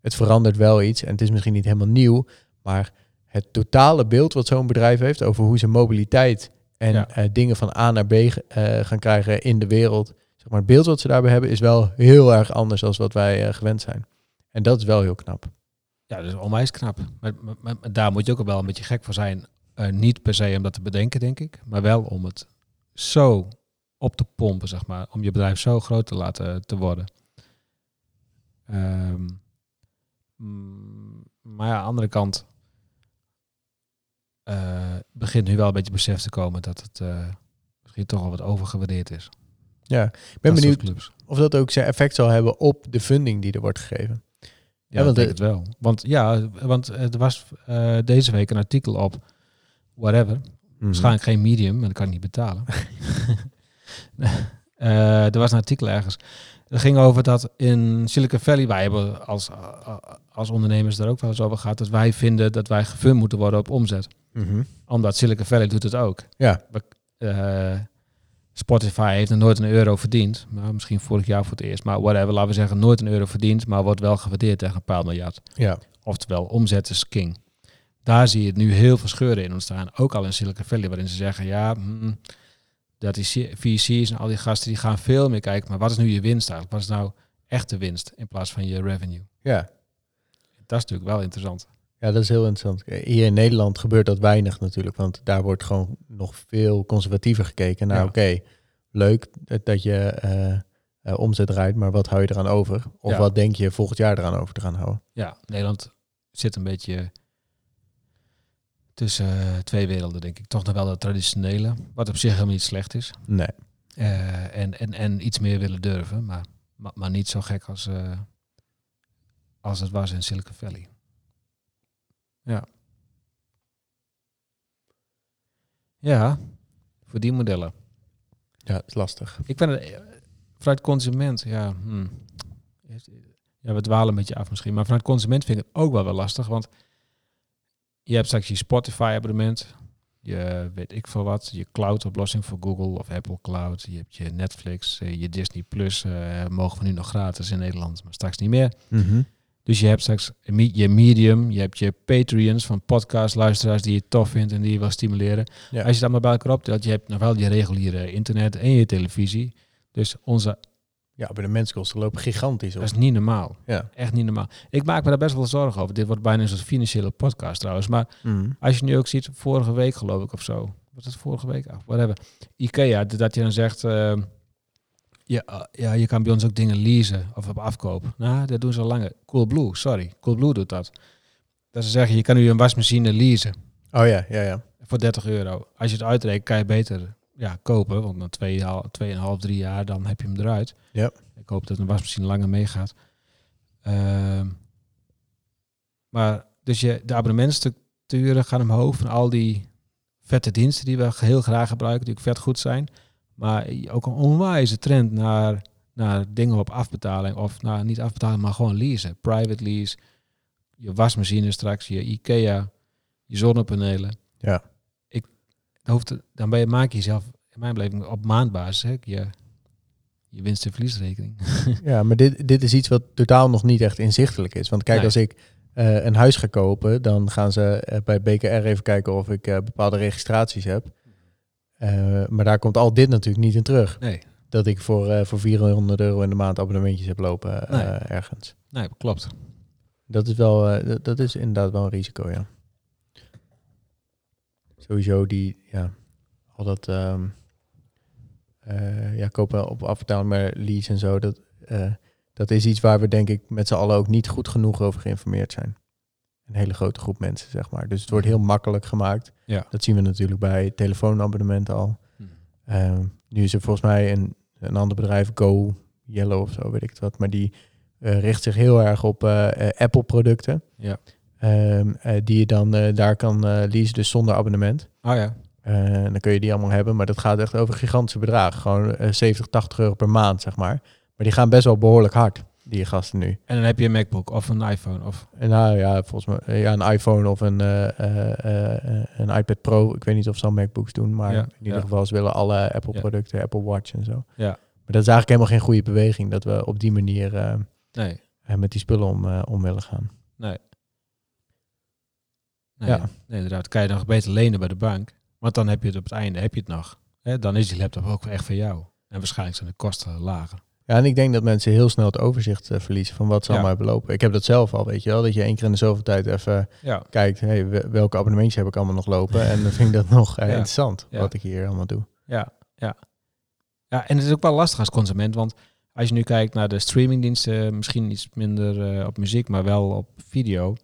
het verandert wel iets en het is misschien niet helemaal nieuw, maar het totale beeld wat zo'n bedrijf heeft over hoe ze mobiliteit en Ja. eh, dingen van A naar B eh, gaan krijgen in de wereld, zeg maar, het beeld wat ze daarbij hebben is wel heel erg anders dan wat wij eh, gewend zijn. En dat is wel heel knap. Ja, dat is onwijs knap. Maar, maar, maar- maar daar moet je ook wel een beetje gek voor zijn. Niet per se om dat te bedenken, denk ik. Maar wel om het zo op te pompen, zeg maar. Om je bedrijf zo groot te laten te worden. Ehm, mm, maar ja, aan de andere kant eh, begint nu wel een beetje besef te komen dat het eh, misschien toch al wat overgewaardeerd is. Ja, ik ben Dat benieuwd of dat ook zijn effect zal hebben op de funding die er wordt gegeven. Ja, want want ik denk het wel. Want ja, want er was eh, deze week een artikel op whatever. Waarschijnlijk geen medium, maar dat kan ik niet betalen. Eh, er was een artikel ergens. Dat ging over dat in Silicon Valley, wij hebben als, eh, als ondernemers daar ook wel eens over gehad, dat wij vinden dat wij gefund moeten worden op omzet. Mhm. Omdat Silicon Valley doet het ook. Ja. Eh, Spotify heeft nog nooit een euro verdiend. Maar misschien vorig jaar voor het eerst. Maar whatever, laten we zeggen, nooit een euro verdiend. Maar wordt wel gewaardeerd tegen een paar miljard. Ja. Oftewel, omzet is king. Daar zie je het nu heel veel scheuren in ontstaan. Ook al in Silicon Valley, waarin ze zeggen, ja, hmm, dat die VC's en al die gasten, die gaan veel meer kijken. Maar wat is nu je winst eigenlijk? Wat is nou echte winst in plaats van je revenue? Ja. Dat is natuurlijk wel interessant. ja, dat is heel interessant. Hier in Nederland gebeurt dat weinig natuurlijk, want daar wordt gewoon nog veel conservatiever gekeken Ja. oké, leuk dat, je eh, eh, omzet draait, maar wat hou je eraan over? Of Ja. wat denk je volgend jaar eraan over te gaan houden? Ja, Nederland zit een beetje tussen eh, twee werelden, denk ik. Toch nog wel de traditionele, wat op zich helemaal niet slecht is. Nee. Eh, en, en, en iets meer willen durven, maar, maar, maar niet zo gek als, eh, als het was in Silicon Valley. Ja. Ja, voor die modellen. Ja, het is lastig. Ik het eh, vanuit consument, ja, hmm. Ja, we dwalen een beetje af misschien, maar vanuit consument vind ik het ook wel wel lastig, want je hebt straks je Spotify-abonnement, je weet ik veel wat, je cloud-oplossing voor Google of Apple Cloud, je hebt je Netflix, eh, je Disney Plus, eh, mogen we nu nog gratis in Nederland, maar straks niet meer. Mhm. Dus je hebt straks je Medium, je hebt je Patreons van podcast-luisteraars die je tof vindt en die je wil stimuleren. Ja. Als je dat maar bij elkaar optelt, je hebt nog wel je reguliere internet en je televisie. Dus onze, Ja, abonnementskosten lopen gigantisch op. dat is niet normaal. Ja. Echt niet normaal. Ik maak me daar best wel zorgen over. Dit wordt bijna een soort financiële podcast trouwens. Maar Mhm. als je nu ook ziet, vorige week geloof ik of zo. Wat is het vorige week? Ah, whatever. Ikea, d- dat je dan zegt... eh, ja, ah, ja, je kan bij ons ook dingen leasen of op afkoop. Nou, dat doen ze al langer. Coolblue, sorry. Coolblue doet dat. Dat ze zeggen, je kan nu een wasmachine leasen. Oh ja, ja, ja. voor 30 euro. Als je het uitrekent, kan je beter ja, kopen. Want na 2,5, 3 jaar, dan heb je hem eruit. Ja. Ik hoop dat een wasmachine langer meegaat. Ehm, maar dus je, de abonnementstructuren gaan omhoog van al die vette diensten die we heel graag gebruiken, die ook vet goed zijn. Maar ook een onwijze trend naar, naar dingen op afbetaling. Of naar niet afbetaling, maar gewoon leasen. Private lease. Je wasmachine straks, je IKEA, je zonnepanelen. Ja. Hoeft, dan ben je, maak je jezelf, in mijn beleving, op maandbasis, hè, je, je winst- en verliesrekening. Ja, maar dit, dit is iets wat totaal nog niet echt inzichtelijk is. Want kijk, Nee. als ik eh, een huis ga kopen, dan gaan ze eh, bij BKR even kijken of ik eh, bepaalde registraties heb. Maar daar komt al dit natuurlijk niet in terug. Nee, Dat ik voor, voor 400 euro in de maand abonnementjes heb lopen Nee. ergens. nee, klopt. Dat is wel, dat is inderdaad wel een risico, ja. Sowieso die, ja, al dat, ehm, eh, ja, kopen op afbetaling, maar lease en zo, dat, eh, dat is iets waar we denk ik met z'n allen ook niet goed genoeg over geïnformeerd zijn. Een hele grote groep mensen, zeg maar. Dus het wordt heel makkelijk gemaakt. Ja. Dat zien we natuurlijk bij telefoonabonnementen al. Hm. Ehm, nu is er volgens mij een, een ander bedrijf, Go Yellow of zo, weet ik het wat. Maar die eh, richt zich heel erg op Apple-producten. Ja. Ehm, eh, die je dan eh, daar kan eh leasen, dus zonder abonnement. Oh ja. Dan kun je die allemaal hebben, maar dat gaat echt over gigantische bedragen. Gewoon eh 70, 80 euro per maand, zeg maar. Maar die gaan best wel behoorlijk hard, die gasten nu. En dan heb je een MacBook of een iPhone. Of, En nou ja, volgens mij ja, een iPhone of een, een iPad Pro. Ik weet niet of ze al MacBooks doen, maar Ja, in ieder ja. geval ze willen alle Apple-producten, Apple Watch en zo. Ja. Maar dat is eigenlijk helemaal geen goede beweging, dat we op die manier nee. met die spullen om, om willen gaan. Nee. Nee, Ja. nee, inderdaad. Kan je nog beter lenen bij de bank. Want dan heb je het op het einde, heb je het nog. Hè, dan is die laptop ook echt van jou. En waarschijnlijk zijn de kosten lager. Ja, en ik denk dat mensen heel snel het overzicht eh, verliezen van wat ze Ja. allemaal hebben lopen. Ik heb dat zelf al, weet je wel, dat je één keer in de zoveel tijd even Ja. kijkt, hey, we- welke abonnementjes heb ik allemaal nog lopen? En dan vind ik dat nog eh, Ja. interessant, wat ik hier allemaal doe. Ja, ja. Ja, en het is ook wel lastig als consument. Want als je nu kijkt naar de streamingdiensten, misschien iets minder eh, op muziek, maar wel op video.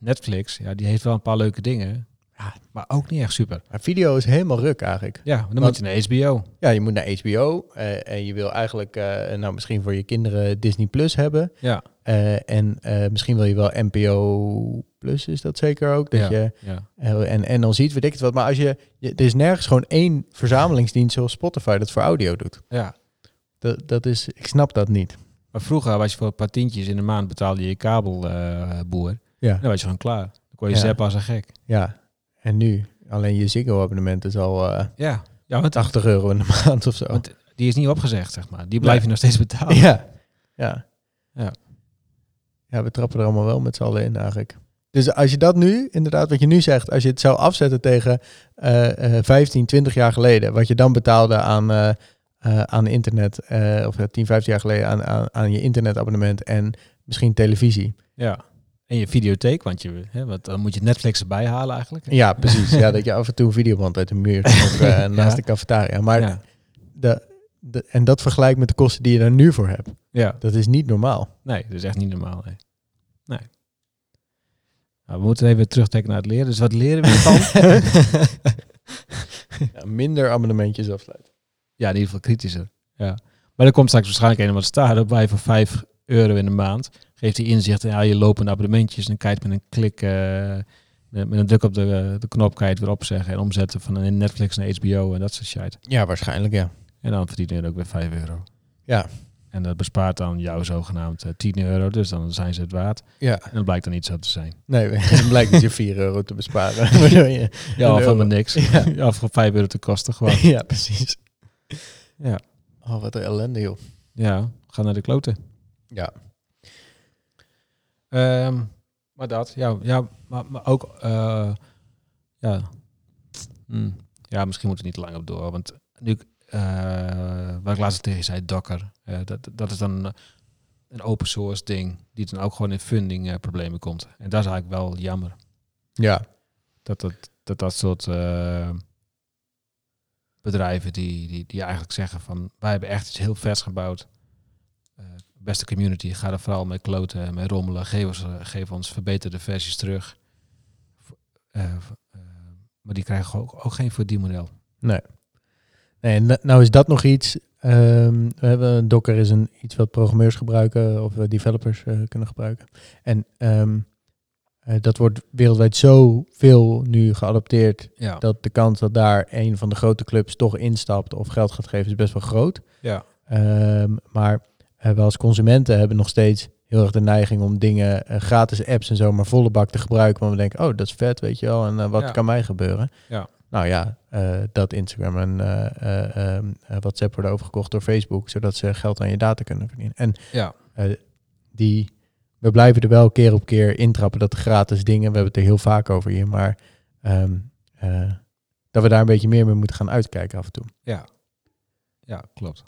Netflix, ja, die heeft wel een paar leuke dingen. Ja, maar ook niet echt super. Maar video is helemaal ruk eigenlijk. Ja, dan moet je naar HBO. Ja, je moet naar HBO eh, en je wil eigenlijk, eh, nou misschien voor je kinderen Disney Plus hebben. Ja, Eh, en misschien wil je wel NPO Plus, is dat zeker ook? Dat ja, je, ja. eh, en, en dan ziet, weet ik het wat. Maar als je, je, er is nergens gewoon één verzamelingsdienst zoals Spotify dat voor audio doet. ja. Dat, dat is, ik snap dat niet. Maar vroeger was je voor een paar tientjes in de maand betaalde je je kabelboer. Ja, dan was je gewoon klaar. Dan kon je Ja. zappen als een gek. ja. En nu, alleen je Ziggo-abonnement is al eh, Ja, ja want, 80 euro in de maand of zo. want die is niet opgezegd, zeg maar. Die blijf je nog steeds betalen. Ja. Ja. Ja. Ja, we trappen er allemaal wel met z'n allen in eigenlijk. Dus als je dat nu, inderdaad wat je nu zegt, als je het zou afzetten tegen eh eh 15, 20 jaar geleden, wat je dan betaalde aan, eh, eh, aan internet, of eh, 10, 15 jaar geleden aan, aan, aan je internetabonnement en misschien televisie. Ja. En je videotheek, want, je, hè, want dan moet je Netflix erbij halen eigenlijk. Ja, precies. ja, dat je af en toe een videoband uit de muur of, eh, naast Ja. de cafetaria. Maar ja. de, de, en dat vergelijkt met de kosten die je daar nu voor hebt. ja. Dat is niet normaal. Nee, dat is echt niet normaal. Nee. nee. Nou, we moeten even terugtrekken naar het leren. Dus wat leren we? Ja, minder abonnementjes afsluiten. ja, in ieder geval kritischer. Ja. Maar er komt straks waarschijnlijk een wat staat op bij voor 5 euro in de maand. Geeft hij inzicht in al je lopende abonnementjes. En dan kan je het met een klik, eh, met, een druk op de, de knop, kan je het weer opzeggen en omzetten van een Netflix naar HBO en dat soort shit. Ja, waarschijnlijk ja. En dan verdien je ook weer 5 euro. Ja. En dat bespaart dan jou zogenaamd eh, 10 euro. Dus dan zijn ze het waard. Ja, En dat blijkt dan niet zo te zijn. nee, het blijkt dus je 4 euro te besparen. Je- Ja, of helemaal niks. Ja. Ja. of voor 5 euro te kosten gewoon. ja, precies. Ja. Oh, wat een ellende, joh. Ja, ga naar de kloten. Ja. Ehm, maar dat, ja, ja maar, maar ook, eh, ja, Hm, ja, misschien moeten we niet te lang op door, want nu, eh wat ik laatst tegen zei, Docker, eh, dat, dat is dan een open source ding, die dan ook gewoon in funding eh, problemen komt. En dat is eigenlijk wel jammer, Ja. dat dat, dat, dat soort eh, bedrijven die, die, die eigenlijk zeggen van, wij hebben echt iets heel vets gebouwd, Eh, beste community, ga er vooral mee kloten en mee rommelen. Geef ons, eh, geef ons verbeterde versies terug. Eh, eh, Maar die krijgen ook, ook geen verdienmodel. Nee. nee nou is dat nog iets. ehm, we hebben Docker is een iets wat programmeurs gebruiken of developers kunnen gebruiken. En ehm, eh, dat wordt wereldwijd zo veel nu geadopteerd Ja. dat de kans dat daar een van de grote clubs toch instapt of geld gaat geven is best wel groot. ja. Ehm, maar eh, we als consumenten hebben nog steeds heel erg de neiging om dingen, eh, gratis apps en zo, maar volle bak te gebruiken. Want we denken, oh, dat is vet, weet je wel. En eh, wat Ja. kan mij gebeuren? Ja. Nou ja, dat Instagram en eh, WhatsApp worden overgekocht door Facebook, zodat ze geld aan je data kunnen verdienen. En Ja. die, we blijven er wel keer op keer intrappen dat gratis dingen, we hebben het er heel vaak over hier, maar ehm, eh, dat we daar een beetje meer mee moeten gaan uitkijken af en toe. Ja. Ja, klopt.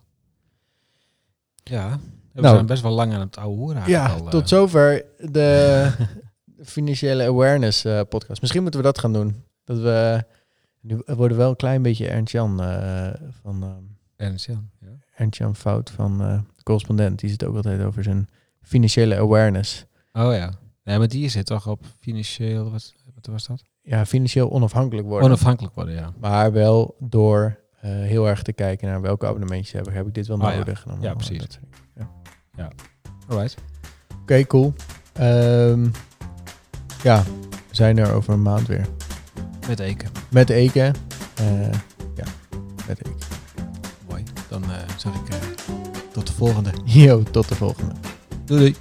Ja. We Nou. zijn best wel lang aan het oude hoeren. Ja, al, tot eh. zover de financiële awareness eh, podcast. Misschien moeten we dat gaan doen. Dat we, nu worden wel een klein beetje Ernst Jan eh, van ehm Ernst Jan, ja. Ernst Jan Fout van de correspondent. Die zit ook altijd over zijn financiële awareness. Oh ja. Nee, maar die zit toch op financieel, wat, wat was dat? Ja, financieel onafhankelijk worden. Onafhankelijk worden, ja. maar wel door eh, heel erg te kijken naar welke abonnementjes heb ik. Heb ik dit wel Ah, ja. nodig? En dan Ja, precies. dat dingen. Alright. Oké, cool. Ehm, ja, we zijn er over een maand weer. Met Eken. Met Eken. Eh, ja, met Eken. Mooi. Dan eh, zeg ik eh, tot de volgende. Yo, tot de volgende. Doei doei.